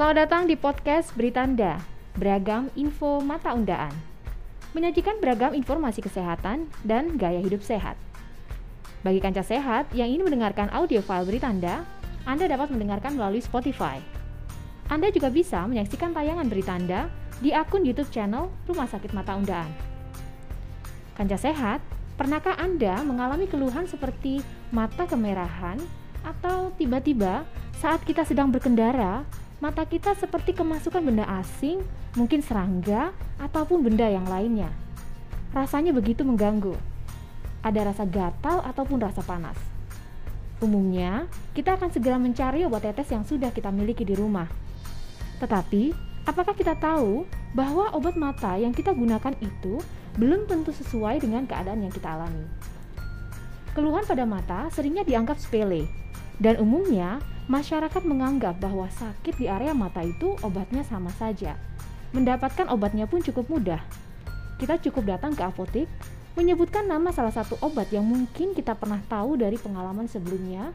Selamat datang di podcast Beritanda, beragam info mata undaan. Menyajikan beragam informasi kesehatan dan gaya hidup sehat. Bagi kanca sehat yang ingin mendengarkan audio file Beritanda, Anda dapat mendengarkan melalui Spotify. Anda juga bisa menyaksikan tayangan Beritanda di akun YouTube channel Rumah Sakit Mata Undaan. Kanca sehat, pernahkah Anda mengalami keluhan seperti mata kemerahan atau tiba-tiba saat kita sedang berkendara mata kita seperti kemasukan benda asing, mungkin serangga, ataupun benda yang lainnya. Rasanya begitu mengganggu. Ada rasa gatal ataupun rasa panas. Umumnya, kita akan segera mencari obat tetes yang sudah kita miliki di rumah. Tetapi, apakah kita tahu bahwa obat mata yang kita gunakan itu belum tentu sesuai dengan keadaan yang kita alami? Keluhan pada mata seringnya dianggap sepele, dan umumnya masyarakat menganggap bahwa sakit di area mata itu obatnya sama saja. Mendapatkan obatnya pun cukup mudah. Kita cukup datang ke apotek, menyebutkan nama salah satu obat yang mungkin kita pernah tahu dari pengalaman sebelumnya,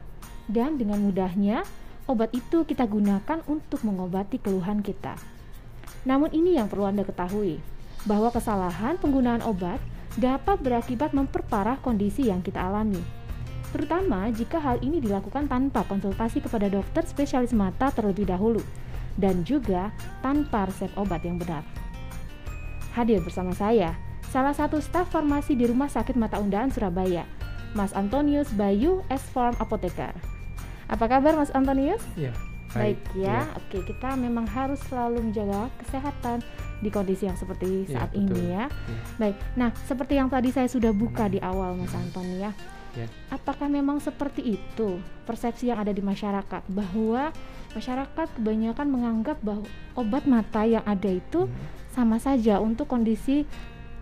dan dengan mudahnya obat itu kita gunakan untuk mengobati keluhan kita. Namun ini yang perlu Anda ketahui, bahwa kesalahan penggunaan obat dapat berakibat memperparah kondisi yang kita alami terutama jika hal ini dilakukan tanpa konsultasi kepada dokter spesialis mata terlebih dahulu dan juga tanpa resep obat yang benar. Hadir bersama saya, salah satu staf farmasi di Rumah Sakit Mata Undaan Surabaya, Mas Antonius Bayu S. Farm Apoteker. Apa kabar Mas Antonius? Iya. Baik, ya. ya. Oke, kita memang harus selalu menjaga kesehatan di kondisi yang seperti iya, saat ya, ini ya. ya. Baik. Nah, seperti yang tadi saya sudah buka di awal Mas Anton ya Ya. Apakah memang seperti itu persepsi yang ada di masyarakat bahwa masyarakat kebanyakan menganggap bahwa obat mata yang ada itu hmm. sama saja untuk kondisi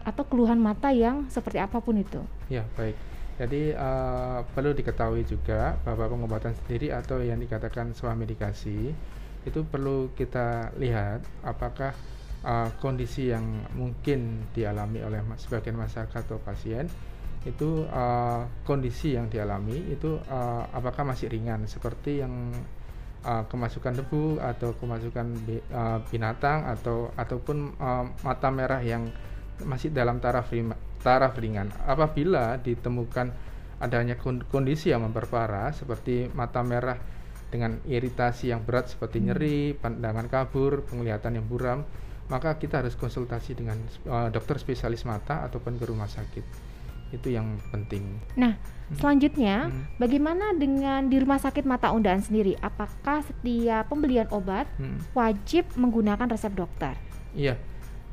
atau keluhan mata yang seperti apa pun itu? Ya, baik. Jadi uh, perlu diketahui juga bahwa pengobatan sendiri atau yang dikatakan swamedikasi itu perlu kita lihat apakah uh, kondisi yang mungkin dialami oleh sebagian masyarakat atau pasien itu uh, kondisi yang dialami itu uh, apakah masih ringan seperti yang uh, kemasukan debu atau kemasukan bi, uh, binatang atau ataupun uh, mata merah yang masih dalam taraf taraf ringan. Apabila ditemukan adanya kondisi yang memperparah seperti mata merah dengan iritasi yang berat seperti hmm. nyeri, pandangan kabur, penglihatan yang buram, maka kita harus konsultasi dengan uh, dokter spesialis mata ataupun ke rumah sakit itu yang penting. Nah, hmm. selanjutnya hmm. bagaimana dengan di rumah sakit mata undaan sendiri? Apakah setiap pembelian obat hmm. wajib menggunakan resep dokter? Iya.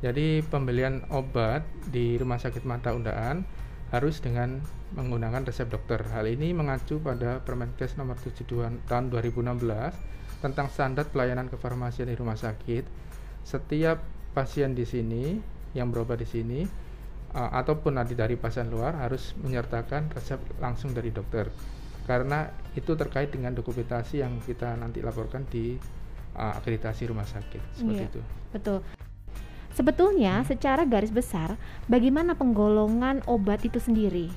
Jadi pembelian obat di rumah sakit mata undaan harus dengan menggunakan resep dokter. Hal ini mengacu pada Permenkes nomor 72 tahun 2016 tentang standar pelayanan kefarmasian di rumah sakit. Setiap pasien di sini yang berobat di sini uh, ataupun nanti dari pasien luar harus menyertakan resep langsung dari dokter karena itu terkait dengan dokumentasi yang kita nanti laporkan di uh, akreditasi rumah sakit seperti iya, itu. Betul. Sebetulnya hmm. secara garis besar bagaimana penggolongan obat itu sendiri?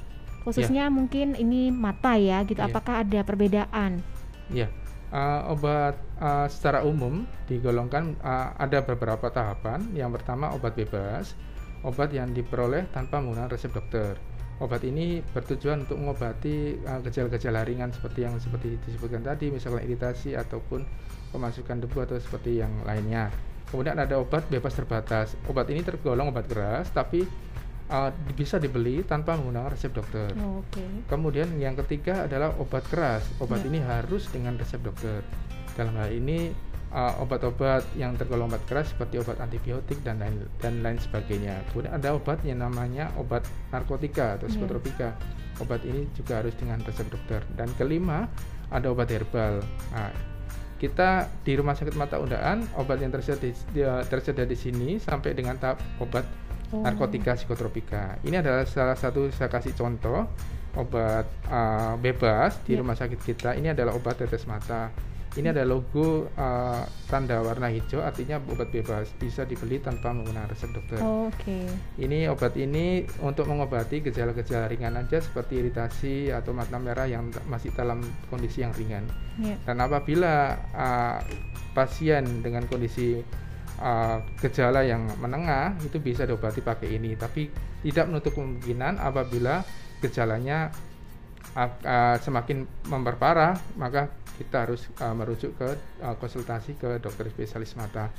Khususnya yeah. mungkin ini mata ya gitu. Yeah. Apakah ada perbedaan? Ya. Yeah. Uh, obat uh, secara umum digolongkan uh, ada beberapa tahapan. Yang pertama obat bebas obat yang diperoleh tanpa menggunakan resep dokter. Obat ini bertujuan untuk mengobati uh, gejala-gejala uh, ringan seperti yang seperti disebutkan tadi, misalnya iritasi ataupun pemasukan debu atau seperti yang lainnya. Kemudian ada obat bebas terbatas. Obat ini tergolong obat keras, tapi uh, bisa dibeli tanpa menggunakan resep dokter. Oh, okay. Kemudian yang ketiga adalah obat keras. Obat yeah. ini harus dengan resep dokter. Dalam hal ini uh, obat-obat yang tergolong obat keras seperti obat antibiotik dan lain dan lain sebagainya. Kemudian ada obat yang namanya obat narkotika atau iya. psikotropika. Yeah. Obat ini juga harus dengan resep dokter. Dan kelima ada obat herbal. Nah, kita di rumah sakit mata undaan obat yang tersedia tersedia di sini sampai dengan tahap obat oh. narkotika psikotropika. Ini adalah salah satu saya kasih contoh obat uh, bebas di yeah. rumah sakit kita. Ini adalah obat tetes mata Ini ada logo uh, tanda warna hijau, artinya obat bebas bisa dibeli tanpa menggunakan resep dokter. Oh, Oke. Ini obat ini untuk mengobati gejala-gejala ringan aja seperti iritasi atau mata merah yang masih dalam kondisi yang ringan. Ya. Dan apabila uh, pasien dengan kondisi uh, gejala yang menengah itu bisa diobati pakai ini, tapi tidak menutup kemungkinan apabila gejalanya uh, semakin memperparah, maka kita harus uh, merujuk ke uh, konsultasi ke dokter spesialis mata.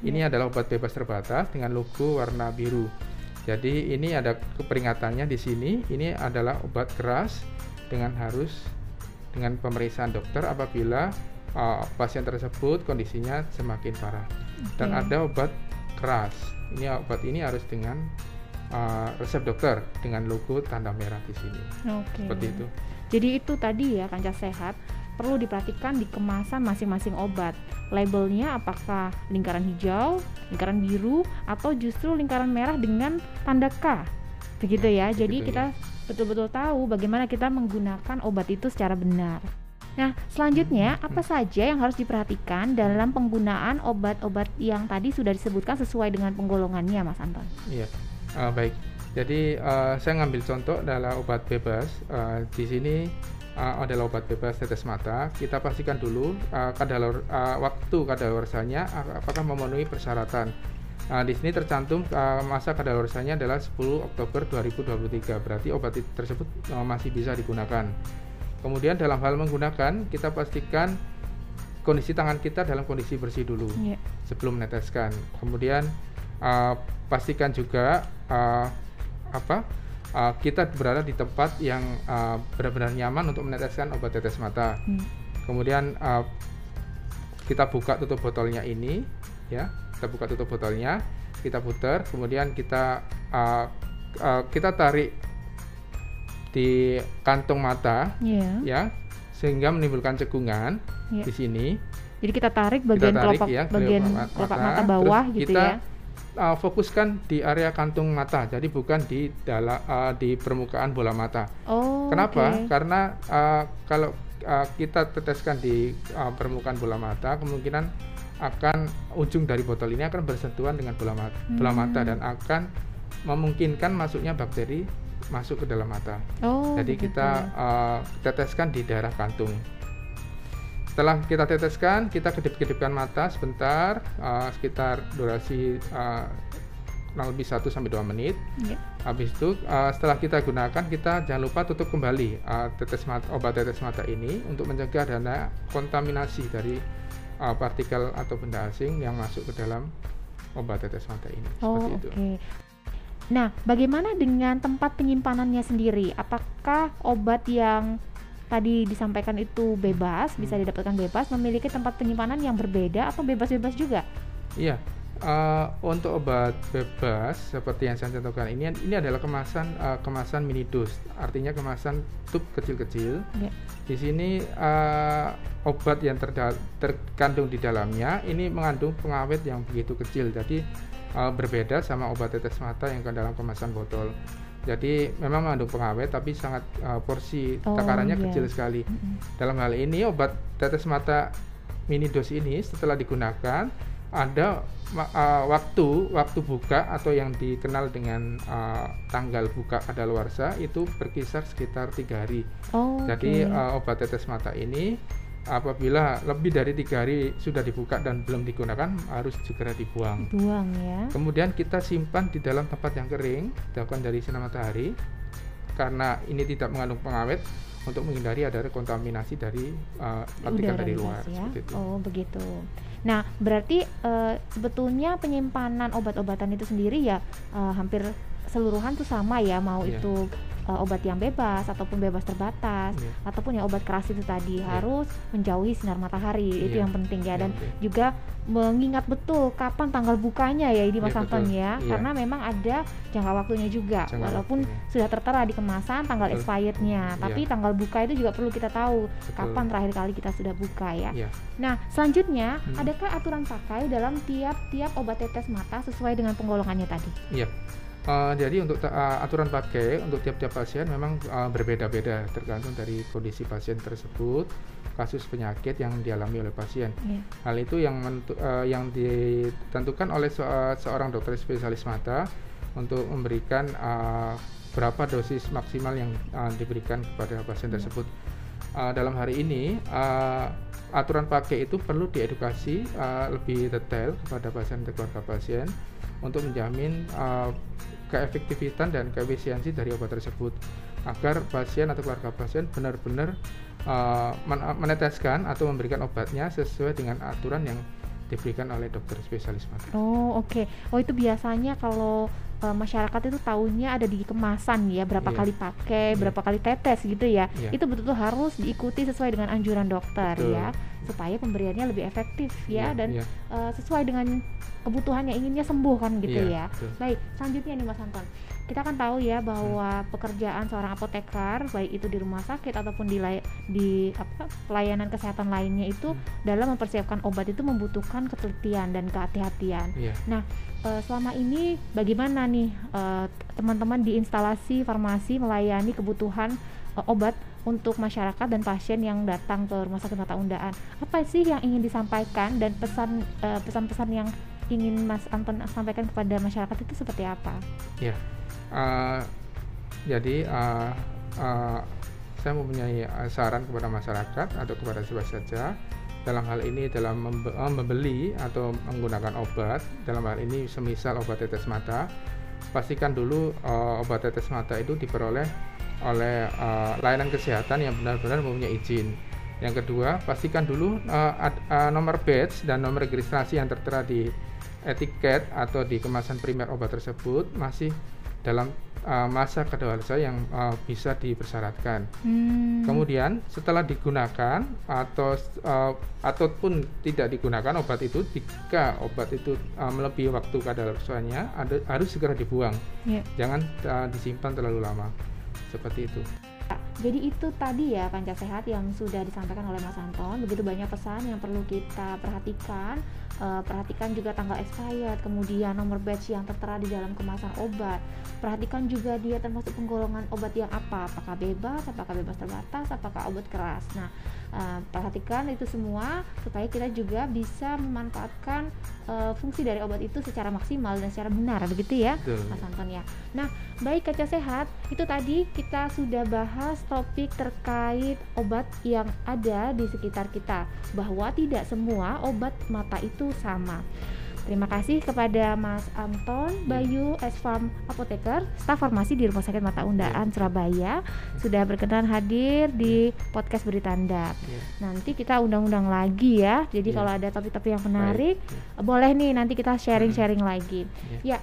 Ini adalah obat bebas terbatas dengan logo warna biru. Jadi ini ada keperingatannya di sini. Ini adalah obat keras dengan harus dengan pemeriksaan dokter apabila uh, pasien tersebut kondisinya semakin parah. Dan Oke. ada obat keras. Ini obat ini harus dengan uh, resep dokter dengan logo tanda merah di sini. Oke. Seperti itu. Jadi itu tadi ya kancah sehat perlu diperhatikan di kemasan masing-masing obat. Labelnya apakah lingkaran hijau, lingkaran biru, atau justru lingkaran merah dengan tanda K. Begitu ya. Jadi Begitu, kita betul-betul tahu bagaimana kita menggunakan obat itu secara benar. Nah, selanjutnya apa saja yang harus diperhatikan dalam penggunaan obat-obat yang tadi sudah disebutkan sesuai dengan penggolongannya, Mas Anton? Iya, uh, baik. Jadi uh, saya ngambil contoh adalah obat bebas. Uh, di sini uh, adalah obat bebas tetes mata. Kita pastikan dulu uh, kadar uh, waktu kadaluarsanya apakah memenuhi persyaratan. Uh, di sini tercantum uh, masa kadaluarsanya adalah 10 Oktober 2023. Berarti obat tersebut uh, masih bisa digunakan. Kemudian dalam hal menggunakan kita pastikan kondisi tangan kita dalam kondisi bersih dulu Iya. sebelum meneteskan. Kemudian uh, pastikan juga uh, apa uh, kita berada di tempat yang uh, benar-benar nyaman untuk meneteskan obat tetes mata. Hmm. Kemudian uh, kita buka tutup botolnya ini, ya, kita buka tutup botolnya, kita putar, kemudian kita uh, uh, kita tarik di kantung mata, Iya. ya, sehingga menimbulkan cekungan Iya. di sini. Jadi kita tarik bagian tarik kelopak ya, bagian kelopak kelopak mata, mata bawah terus gitu kita ya. Uh, fokuskan di area kantung mata, jadi bukan di dalam uh, di permukaan bola mata. Oh. Kenapa? oke. Karena uh, kalau uh, kita teteskan di uh, permukaan bola mata, kemungkinan akan ujung dari botol ini akan bersentuhan dengan bola mata, bola Hmm. mata dan akan memungkinkan masuknya bakteri masuk ke dalam mata. Oh. Jadi begitu. kita uh, teteskan di daerah kantung. Setelah kita teteskan, kita kedip-kedipkan mata sebentar, uh, sekitar durasi uh, kurang lebih 1 sampai 2 menit. Iya. Habis itu uh, setelah kita gunakan, kita jangan lupa tutup kembali uh, tetes mata, obat tetes mata ini untuk mencegah dana kontaminasi dari uh, partikel atau benda asing yang masuk ke dalam obat tetes mata ini. Oh, Seperti oke. itu. Nah, bagaimana dengan tempat penyimpanannya sendiri? Apakah obat yang tadi disampaikan itu bebas, bisa Hmm. didapatkan bebas, memiliki tempat penyimpanan yang berbeda atau bebas-bebas juga? Iya, eh, untuk obat bebas seperti yang saya contohkan ini, ini adalah kemasan eh, kemasan mini dose, artinya kemasan tub kecil-kecil. Ya. Di sini eh, obat yang terkandung di dalamnya ini mengandung pengawet yang begitu kecil, jadi eh, berbeda sama obat tetes mata yang ke dalam kemasan botol. Jadi memang mengandung pengawet, tapi sangat eh, porsi Oh, takarannya iya. kecil sekali. Mm-mm. Dalam hal ini obat tetes mata mini dose ini setelah digunakan ada uh, waktu waktu buka atau yang dikenal dengan uh, tanggal buka kadaluarsa itu berkisar sekitar tiga hari. Oh, Jadi uh, obat tetes mata ini apabila lebih dari tiga hari sudah dibuka dan belum digunakan harus segera dibuang. buang ya. Kemudian kita simpan di dalam tempat yang kering, jauhkan dari sinar matahari, karena ini tidak mengandung pengawet untuk menghindari adanya kontaminasi dari uh, partikel Udara dari luar. ya. Seperti itu. Oh, begitu. Nah, berarti eh, sebetulnya penyimpanan obat-obatan itu sendiri ya eh, hampir keseluruhan tuh sama ya, mau Iya. itu eh, obat yang bebas ataupun bebas terbatas Iya. ataupun yang obat keras itu tadi Iya. harus menjauhi sinar matahari. Itu Iya. yang penting ya dan Iya, iya. juga mengingat betul kapan tanggal bukanya ya ini Mas Iya, Anton ya. Iya. Karena memang ada jangka waktunya juga. Jangka Walaupun waktunya. sudah tertera di kemasan tanggal Betul. expirednya, tapi Iya. tanggal buka itu juga perlu kita tahu Betul. kapan terakhir kali kita sudah buka ya. Iya. Nah, selanjutnya, Hmm. adakah aturan pakai dalam tiap-tiap obat tetes mata sesuai dengan penggolongannya tadi? Iya. Uh, jadi untuk uh, aturan pakai untuk tiap-tiap pasien memang uh, berbeda-beda tergantung dari kondisi pasien tersebut, kasus penyakit yang dialami oleh pasien. Yeah. Hal itu yang uh, yang ditentukan oleh se seorang dokter spesialis mata untuk memberikan uh, berapa dosis maksimal yang uh, diberikan kepada pasien yeah. tersebut. Uh, dalam hari ini uh, aturan pakai itu perlu diedukasi uh, lebih detail kepada pasien dan keluarga pasien untuk menjamin uh, keefektifan dan keefisiensi dari obat tersebut agar pasien atau keluarga pasien benar-benar uh, meneteskan atau memberikan obatnya sesuai dengan aturan yang diberikan oleh dokter spesialis mata. Oh oke, okay. oh itu biasanya kalau uh, masyarakat itu tahunya ada di kemasan ya berapa yeah. kali pakai, yeah. berapa kali tetes gitu ya. Yeah. Itu betul-betul harus diikuti sesuai dengan anjuran dokter betul. ya supaya pemberiannya lebih efektif ya yeah, dan yeah. Uh, sesuai dengan kebutuhannya inginnya sembuh kan gitu yeah, ya. Betul. Baik, selanjutnya nih Mas Anton kita kan tahu ya bahwa hmm. pekerjaan seorang apoteker baik itu di rumah sakit ataupun di di apa pelayanan kesehatan lainnya itu hmm. dalam mempersiapkan obat itu membutuhkan ketelitian dan kehati-hatian. Yeah. Nah, e, selama ini bagaimana nih eh, teman-teman di instalasi farmasi melayani kebutuhan e, obat untuk masyarakat dan pasien yang datang ke rumah sakit mata undaan? Apa sih yang ingin disampaikan dan pesan pesan-pesan yang ingin Mas Anton sampaikan kepada masyarakat itu seperti apa? Ya. Uh, jadi uh, uh, saya mempunyai saran kepada masyarakat atau kepada siapa saja dalam hal ini dalam membeli atau menggunakan obat dalam hal ini semisal obat tetes mata pastikan dulu uh, obat tetes mata itu diperoleh oleh uh, layanan kesehatan yang benar-benar mempunyai izin yang kedua pastikan dulu uh, ad, uh, nomor batch dan nomor registrasi yang tertera di etiket atau di kemasan primer obat tersebut masih dalam uh, masa kadaluarsa yang uh, bisa dipersyaratkan. Hmm. Kemudian setelah digunakan atau uh, ataupun tidak digunakan obat itu jika obat itu uh, melebihi waktu kadaluarsanya harus segera dibuang. Yeah. Jangan uh, disimpan terlalu lama. Seperti itu. Jadi itu tadi ya panca sehat yang sudah disampaikan oleh Mas Anton. Begitu banyak pesan yang perlu kita perhatikan. Uh, perhatikan juga tanggal expired, kemudian nomor batch yang tertera di dalam kemasan obat. Perhatikan juga dia termasuk penggolongan obat yang apa, apakah bebas, apakah bebas terbatas, apakah obat keras. Nah, uh, perhatikan itu semua supaya kita juga bisa memanfaatkan uh, fungsi dari obat itu secara maksimal dan secara benar, begitu ya, Betul. Mas Anton ya. Nah, baik kaca sehat, itu tadi kita sudah bahas topik terkait obat yang ada di sekitar kita bahwa tidak semua obat mata itu sama. Terima kasih kepada Mas Anton Bayu S Farm Apoteker, staf farmasi di Rumah Sakit Mata Undaan Surabaya sudah berkenan hadir di podcast Beritanda. Yeah. Nanti kita undang-undang lagi ya. Jadi yeah. kalau ada topik-topik yang menarik, yeah. boleh nih nanti kita sharing-sharing lagi. Yeah. Ya,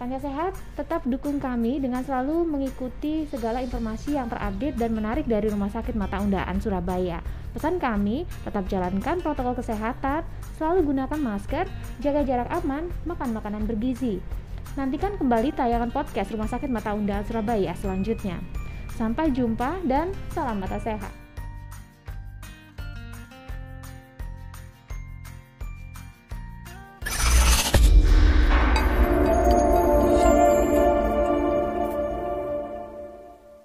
Tanya Sehat tetap dukung kami dengan selalu mengikuti segala informasi yang terupdate dan menarik dari Rumah Sakit Mata Undaan Surabaya. Pesan kami, tetap jalankan protokol kesehatan, selalu gunakan masker, jaga jarak aman, makan makanan bergizi. Nantikan kembali tayangan podcast Rumah Sakit Mata Undaan Surabaya selanjutnya. Sampai jumpa dan salam mata sehat.